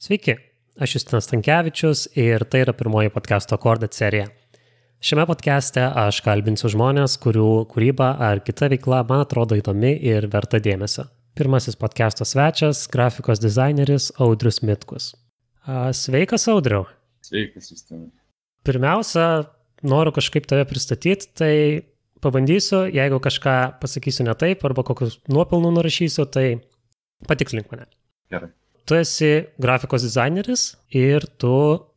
Sveiki, aš Justinas Tankievičius ir tai yra pirmoji podcast'o akordat serija. Šiame podcast'e aš kalbinsiu žmonės, kurių kūryba ar kita veikla man atrodo įdomi ir verta dėmesio. Pirmasis podcast'o svečias - grafikos dizaineris Audrius Mitkus. Sveikas, Audriu. Sveikas, Justinai. Pirmiausia, noriu kažkaip tave pristatyti, tai pabandysiu, jeigu kažką pasakysiu ne taip arba kokius nuopelnų nurašysiu, tai patikslink mane. Gerai. Tu esi grafikos dizaineris ir tu,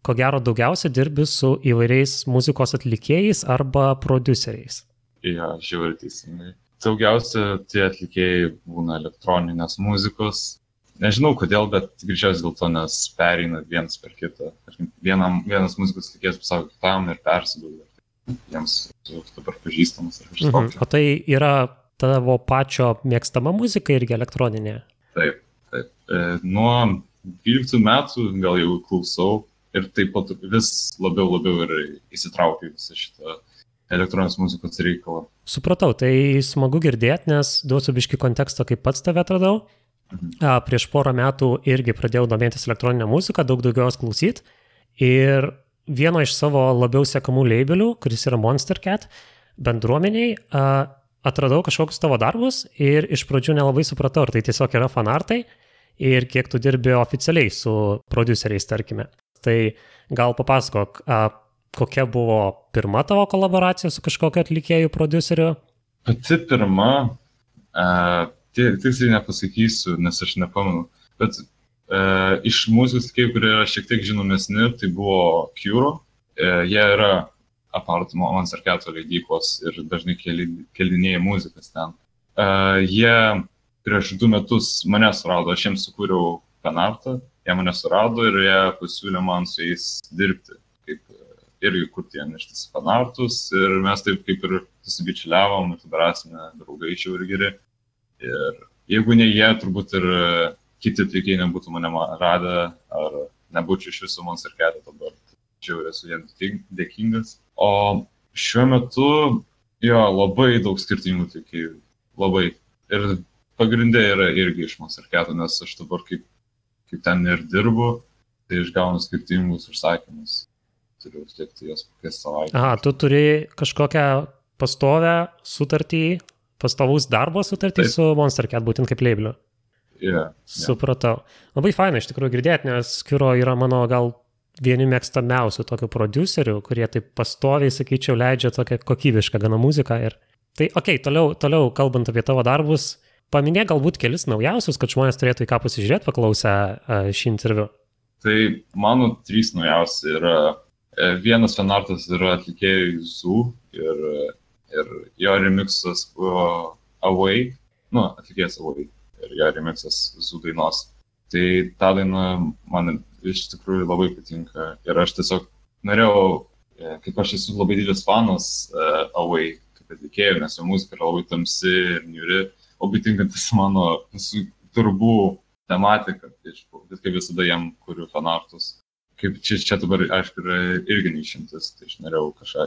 ko gero, daugiausia dirbi su įvairiais muzikos atlikėjais arba produceriais. Jo, žiūrėjau teisingai. Daugiausia tie atlikėjai būna elektroninės muzikos. Nežinau kodėl, bet greičiausiai dėl to, nes pereina vienas per kitą. Vienam, vienas muzikos atlikėjas pasako kitam ir persiduoda. Jiems dabar pažįstamas ar kažkas. Mhm. O tai yra tavo pačio mėgstama muzika irgi elektroninė? Taip, taip. E, nuo 12 metų gal jau klausau ir taip pat vis labiau, labiau ir įsitraukiu visą šitą elektroninės muzikos reikalą. Supratau, tai smagu girdėti, nes duosiu biški konteksto, kaip pats tave atradau. Mhm. Prieš porą metų irgi pradėjau domėtis elektroninę muziką, daug daugiau jos klausyti. Ir vieno iš savo labiau sekamų labelių, kuris yra Monster Cat, bendruomeniai, atradau kažkokius tavo darbus ir iš pradžių nelabai supratau, ar tai tiesiog yra fanartai ir kiek tu dirbi oficialiai su produceriais, tarkime. Tai gal papasakok, a, kokia buvo pirma tavo kolaboracija su kažkokiu atlikėjų produceriu? Pati pirma, tiksliai nepasakysiu, nes aš nepamenu, bet a, iš muzikos atlikėjų, kurie yra šiek tiek žinomesni, tai buvo Curo. E, jie yra apart Monserketo leidyklos ir dažnai kelinėja muzikas ten. Uh, jie prieš du metus mane surado, aš jiems sukūriau fanartą, jie mane surado ir jie pasiūlė man su jais dirbti, kaip irgi kurti jie neštis fanartus ir mes taip kaip ir susibičiuliavom tada esame draugai čia ir geri. Ir jeigu ne jie, turbūt ir kiti atlikėjai nebūtų mane radę ar nebūčiau iš viso Monserketą dabar. Čia jau esu jiems dėkingas. O šiuo metu, jo, labai daug skirtingų atlikėjų. Labai. Ir pagrindė yra irgi iš Monserketo, nes aš dabar kaip, kaip ten ir dirbu, tai išgaunu skirtingus užsakymus. Turiu atlikti jas kokias savaitės. Aha, tu turi kažkokią pastovę sutartį, pastovus darbo sutartį Taip. su Monstercat, būtent kaip leibeliu. Yeah, Supratau. Yeah. Labai faina iš tikrųjų girdėti, nes Kiro yra mano gal vieni mėgstamiausių tokių producerių, kurie taip pastoviai, sakyčiau, leidžia tokią kokybišką gana muziką. Ir... Tai, okei, okay, toliau, toliau kalbant apie tavo darbus, Paminėk galbūt kelis naujausius, kad žmonės turėtų į ką pasižiūrėti paklausę šį interviu. Tai mano trys naujausi yra, e, vienas fanartas yra atlikėjai Zu ir, ir jo remixas buvo Away, nu, atlikėjas Away ir jo remixas Zu dainos. Tai ta daina man iš tikrųjų labai patinka ir aš tiesiog norėjau, e, kaip aš esu labai didelis fanas uh, Away kaip atlikėjų, nes jo muzika yra labai tamsi ir niuri labai tinkantis mano turbų tematika, tai aš kaip visada jam kuriu fanartus. Kaip čia, čia dabar, aišku, yra irgi neišimtis, tai aš norėjau kažką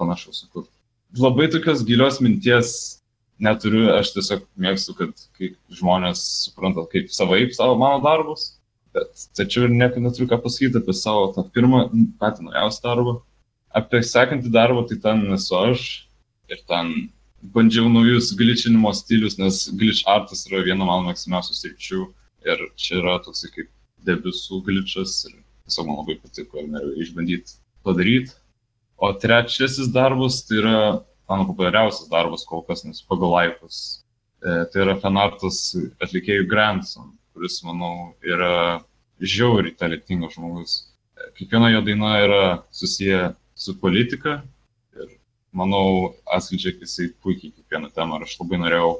panašų sukurti. Labai tokios gilios minties neturiu, aš tiesiog mėgstu, kad žmonės supranta kaip savaip savo mano darbus, bet tačiau ir nieko neturiu ką pasakyti apie savo tą pirmą, patį naujausią darbą. Apie sekantį darbą, tai ten esu aš ir ten bandžiau naujus glitchinimo stilius, nes glitch artas yra viena mano mėgstamiausių sričių ir čia yra toks kaip debesų glitchas ir tiesiog man labai patiko ir norėjau išbandyti padaryti. O trečiasis darbas tai yra mano populiariausias darbas kol kas, nes pagal laikus. E, tai yra fanartas atlikėjų Grandson, kuris, manau, yra žiauriai talentingas žmogus. E, kiekviena jo daina yra susiję su politika manau, atskleidžia jisai puikiai kiekvieną temą ir aš labai norėjau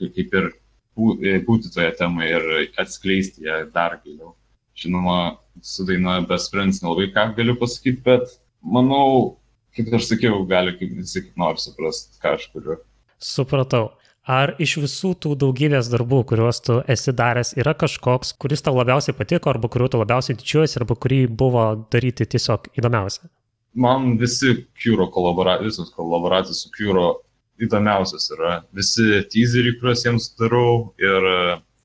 kaip ir e, būti toje temoje ir atskleisti ją dar giliau. Žinoma, su daina Best Friends nelabai ką galiu pasakyti, bet manau, kaip aš sakiau, gali kaip visi kaip nori suprasti, ką aš kuriu. Supratau. Ar iš visų tų daugybės darbų, kuriuos tu esi daręs, yra kažkoks, kuris tau labiausiai patiko, arba kuriuo tu labiausiai didžiuojies, arba kurį buvo daryti tiesiog įdomiausia? Man visi Curo kolaboracijos, visos kolaboracijos su Curo įdomiausias yra. Visi teaseriai, kuriuos jiems darau ir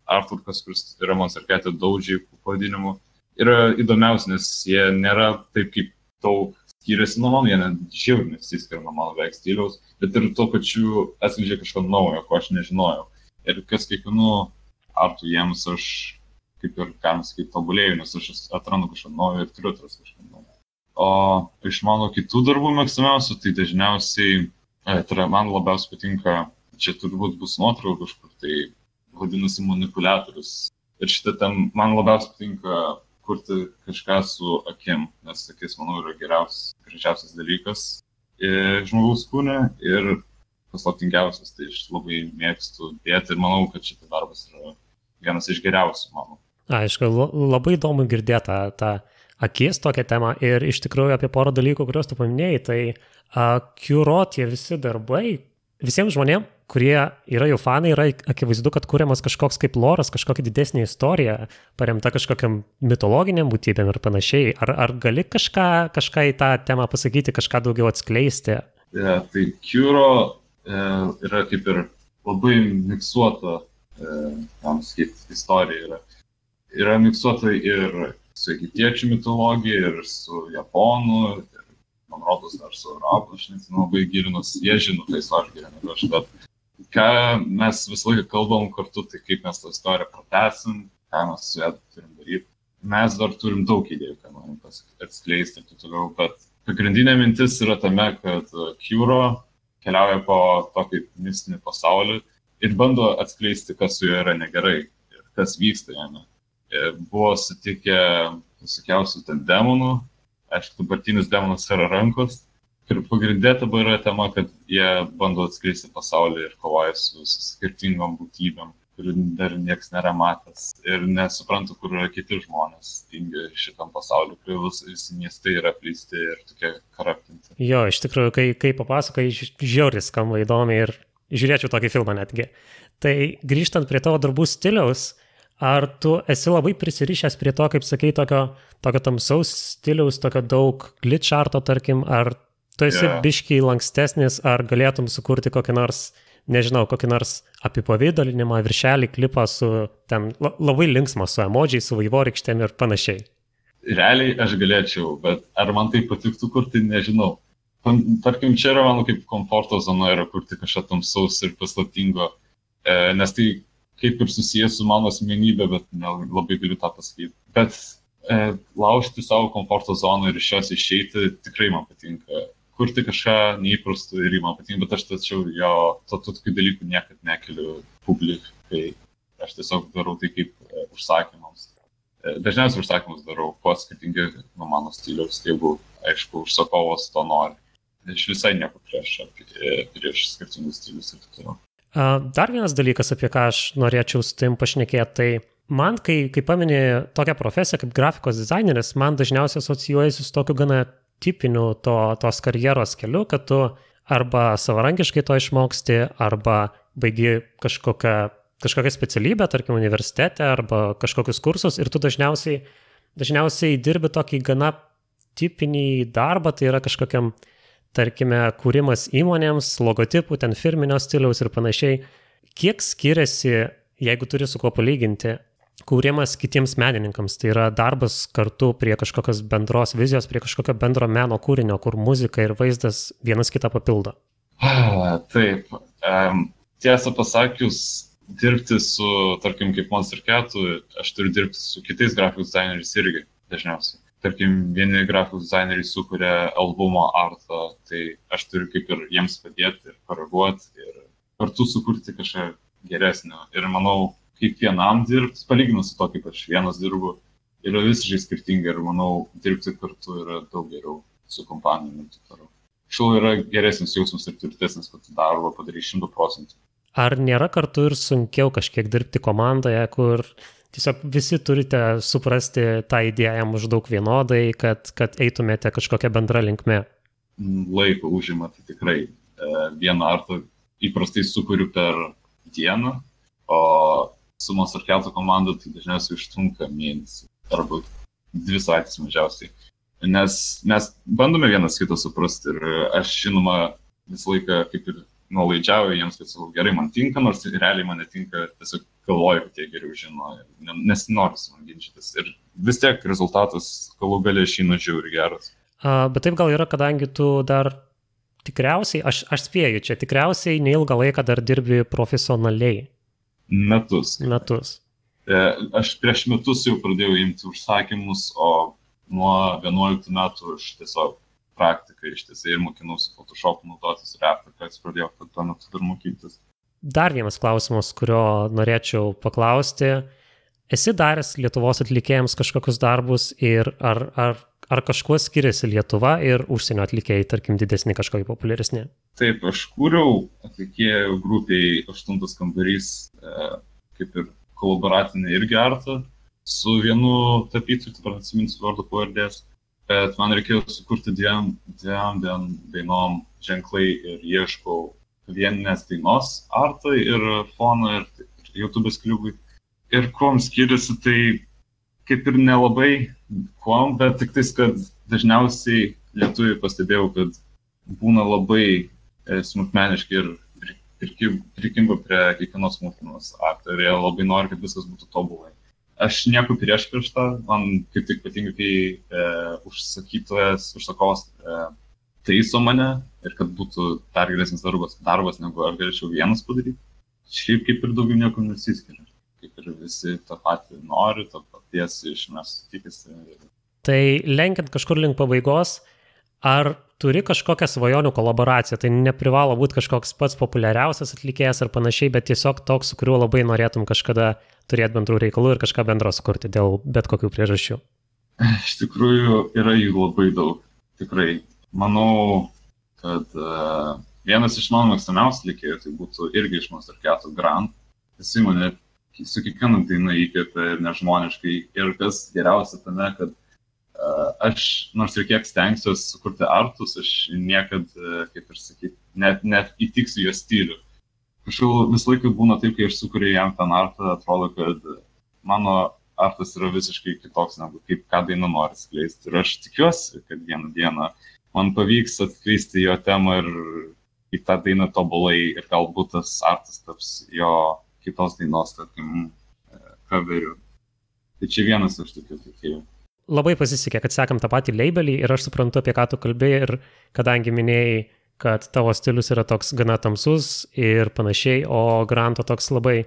artworkas, kuris yra man sarkėtė daudžiai pavadinimu. yra įdomiausi, nes jie nėra taip kaip daug skiriasi nuo mano, jie net žiauriai nesiskiria nuo mano veik stiliaus, bet ir tuo pačiu atskleidžia kažką naujo, ko aš nežinojau. Ir kas kiekvienu artų jiems aš kaip ir, galima sakyti, tobulėjau, nes aš atrandu kažką naujo ir turiu atrasti kažką naujo. O iš mano kitų darbų mėgstamiausių, tai dažniausiai, e, tai yra, man labiausiai patinka, čia turbūt bus nuotrauka kažkur, tai vadinasi manipuliatorius. Ir šitą tam man labiausiai patinka kurti kažką su akim, nes akis, manau, yra geriausias, gražiausias dalykas žmogaus kūne ir paslaptingiausias, tai aš labai mėgstu dėti ir manau, kad šitas darbas yra vienas iš geriausių mano. Aišku, labai įdomu girdėti tą, tą akis tokią temą ir iš tikrųjų apie porą dalykų, kuriuos tu paminėjai, tai uh, Curo tie visi darbai, visiems žmonėms, kurie yra jų fanai, yra akivaizdu, kad kuriamas kažkoks kaip loras, kažkokia didesnė istorija, paremta kažkokiam mitologiniam būtybėm ir panašiai. Ar, ar gali kažką, kažką į tą temą pasakyti, kažką daugiau atskleisti? Ja, tai Curo e, yra kaip ir labai miksuota, e, tam sakyti, istorija. Yra yra miksuota ir su egiptiečių mitologija, ir su japonų, ir man rodos dar su arabų, aš nežinau, labai gilinus, jie žino, tai su aš negu aš, bet ką mes visą laiką kalbam kartu, tai kaip mes tą istoriją pratesim, ką mes su ją turim daryti. Mes dar turim daug idėjų, ką norim atskleisti ir taip toliau, bet pagrindinė mintis yra tame, kad Kyro keliauja po tokį mistinį pasaulį ir bando atskleisti, kas su juo yra negerai ir kas vyksta jame. E, buvo sutikę visokiausių ten demonų, aišku, dabartinis demonas yra rankos. Ir pagrindė dabar yra tema, kad jie bando atskleisti pasaulį ir kovoja su, skirtingom būtybėm, kurių dar niekas nėra matęs. Ir nesuprantu, kur yra kiti žmonės, tingi šitam pasauliu, kai visi miestai yra apleisti ir tokie karaptinti. Jo, iš tikrųjų, kai, kai papasakai, žiauriai skamba įdomi ir žiūrėčiau tokį filmą netgi. Tai grįžtant prie tavo darbų stiliaus, Ar tu esi labai prisirišęs prie to, kaip sakai, tokio, tokio tamsaus stiliaus, tokio daug glitcharto, tarkim, ar tu esi yeah. biškiai lankstesnis, ar galėtum sukurti kokį nors, nežinau, kokį nors apipavydalinimą, viršelį, klipą su ten labai linksmą, su emodžiai, su vaivorykštėm ir panašiai. Realiai aš galėčiau, bet ar man tai patiktų kurti, nežinau. Tarkim, čia yra mano kaip komforto zona yra kurti kažką tamsaus ir paslaptingo, e, nes tai kaip ir susijęs su mano asmenybė, bet nelabai galiu tą pasakyti. Bet e, laužti savo komforto zoną ir iš jos išeiti tikrai man patinka. Kurti kažką neįprastų ir man patinka, bet aš tačiau jo, to tokių dalykų niekada nekeliu publikai. Aš tiesiog darau tai kaip e, užsakymams. E, dažniausiai užsakymus darau, kuo skirtingai nuo mano stiliaus, jeigu, aišku, užsakovas to nori. Aš visai nieko prieš, e, prieš skirtingus stilius ir taip toliau. Dar vienas dalykas, apie ką aš norėčiau su tim pašnekėti, tai man, kai, kai paminė tokią profesiją kaip grafikos dizaineris, man dažniausiai asocijuojasi su tokiu gana tipiniu to, tos karjeros keliu, kad tu arba savarankiškai to išmoksti, arba baigi kažkokią, kažkokią specialybę, tarkim, universitete, arba kažkokius kursus ir tu dažniausiai, dažniausiai dirbi tokį gana tipinį darbą, tai yra kažkokiam uh, tarkime, kūrimas įmonėms, logotipų, ten firminio stiliaus ir panašiai, kiek skiriasi, jeigu turi su kuo palyginti, kūrimas kitiems menininkams, tai yra darbas kartu prie kažkokios bendros vizijos, prie kažkokio bendro meno kūrinio, kur muzika ir vaizdas vienas kitą papildo. Taip, um, tiesą pasakius, dirbti su, tarkim, kaip Monster Ketu, aš turiu dirbti su kitais grafikos dizaineriais irgi dažniausiai tarkim, vieni grafikos dizaineriai sukuria albumo artą, tai aš turiu kaip ir jiems padėti ir koreguoti ir kartu sukurti kažką geresnio. Ir manau, kaip vienam dirbti, palyginus su to, kaip aš vienas dirbu, yra visiškai skirtinga ir manau, dirbti kartu yra daug geriau su kompanijomis ir taip toliau. Šau yra geresnis jausmas ir tvirtesnis, kad darbą padarai šimtų procentų. Ar nėra kartu ir sunkiau kažkiek dirbti komandoje, kur tiesiog visi turite suprasti tą idėją maždaug vienodai, kad, kad eitumėte kažkokią bendrą linkmę. Laiko užima tai tikrai. E, vieną artą įprastai sukuriu per dieną, o su mūsų arkelto komanda tai dažniausiai užtrunka mėnesį arba dvi savaitės mažiausiai. Nes mes bandome vienas kitą suprasti ir aš žinoma visą laiką kaip ir nuolaidžiauju jiems, kad sakau, gerai, man tinka, nors realiai man netinka, tiesiog galvoju, kad jie geriau žino, nes noriu su man ginčytis. Ir vis tiek rezultatas galų galę šį nužiūri geras. A, bet taip gal yra, kadangi tu dar tikriausiai, aš, aš spėju, čia tikriausiai neilgą laiką dar dirbi profesionaliai. Metus. Metus. E, aš prieš metus jau pradėjau imti užsakymus, o nuo 11 metų aš tiesiog praktiką ištėsiai ir mokinausi Photoshop naudotis ir Aftereffects pradėjau tuo metu dar mokytis. Dar vienas klausimas, kurio norėčiau paklausti. Esi daręs Lietuvos atlikėjams kažkokius darbus ir ar, ar, ar kažkuo skiriasi Lietuva ir užsienio atlikėjai, tarkim, didesni kažkokie populiaresni? Taip, aš kūriau atlikėjų grupiai aštuntas kambarys, e, kaip ir kolaboratinį irgi artą su vienu tapytoju, dabar atsiminsiu vardu pavardės bet man reikėjo sukurti dviem, dviem, dviem dainom ženklai ir ieškau vieninės dainos artui ir fono ir, ir YouTube'as kliubui. Ir kuom skiriasi, tai kaip ir nelabai kuom, bet tik tais, kad dažniausiai lietuviai pastebėjau, kad būna labai e, smulkmeniški ir prikimba prie kiekvienos smulkmenos akto ir jie labai nori, kad viskas būtų tobulai. Aš nieko prieš prieš tą, man kaip tik patinka, kai e, užsakytojas, užsakovas e, taiso mane ir kad būtų dar geresnis darbas, darbas negu aš galėčiau vienas padaryti. Šiaip kaip ir daugiau nieko nesiskiria. Kaip ir visi tą patį nori, to paties iš mes tikisi. Tai lenkiant kažkur link pabaigos, ar turi kažkokią svajonių kolaboraciją, tai neprivalo būti kažkoks pats populiariausias atlikėjas ar panašiai, bet tiesiog toks, su kuriuo labai norėtum kažkada turėti bendrų reikalų ir kažką bendro sukurti dėl bet kokių priežasčių. Iš tikrųjų yra jų labai daug. Tikrai. Manau, kad uh, vienas iš mano mėgstamiausių atlikėjų tai būtų irgi iš Mastercato Grand. Jis mane su kiekviena daina įkvėpia ir nežmoniškai. Ir kas geriausia tame, kad aš, nors ir kiek stengsiuosi sukurti artus, aš niekad, kaip ir sakyti, net, net įtiksiu jo stilių. Kažkaip visą laiką būna taip, kai aš sukuriu jam tą artą, atrodo, kad mano artas yra visiškai kitoks negu kaip ką daina nori skleisti. Ir aš tikiuosi, kad vieną dieną man pavyks atskleisti jo temą ir į tą dainą tobulai ir galbūt tas artas taps jo kitos dainos, tarkim, coveriu. Tai čia vienas iš tokių tikėjų labai pasisekė, kad sekam tą patį labelį ir aš suprantu, apie ką tu kalbėjai ir kadangi minėjai, kad tavo stilius yra toks gana tamsus ir panašiai, o Granto toks labai,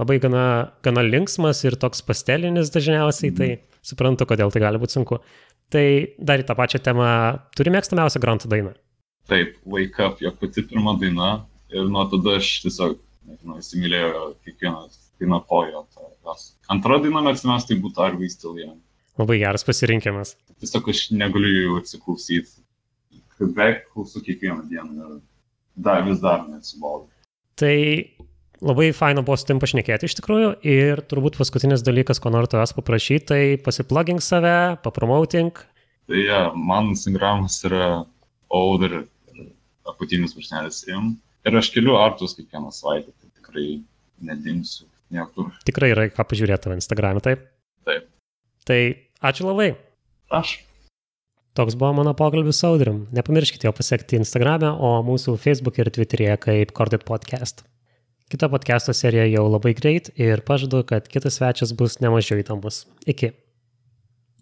labai gana, gana linksmas ir toks pastelinis dažniausiai, tai mhm. suprantu, kodėl tai gali būti sunku. Tai dar į tą pačią temą, turi mėgstamiausią Granto dainą? Taip, Wake Up, jo pati pirma daina ir nuo tada aš tiesiog, nežinau, įsimylėjau kiekvieną dainą po jo. Antra daina mėgstamiausia tai būtų We Still Young. Labai geras pasirinkimas. Tiesiog aš negaliu jų atsiklausyti. Beveik klausau kiekvieną dieną ir dar, vis dar neatsibodu. Tai labai faina buvo su tim pašnekėti iš tikrųjų ir turbūt paskutinis dalykas, ko noriu tavęs paprašyti, tai pasiplugink save, papromoting. Tai ja, man Instagramas yra Older apatinis viršnelis im ir aš keliu artus kiekvieną savaitę, tai tikrai nedingsiu niekur. Tikrai yra ką pažiūrėti Instagram'e? Taip. Tai ačiū labai. Aš. Toks buvo mano pokalbis su Audrium. Nepamirškite jo pasiekti Instagram'e, o mūsų Facebook ir Twitter'e kaip Corded Podcast. Kita podcast'o serija jau labai greit ir pažadu, kad kitas svečias bus nemažiau įdomus. Iki.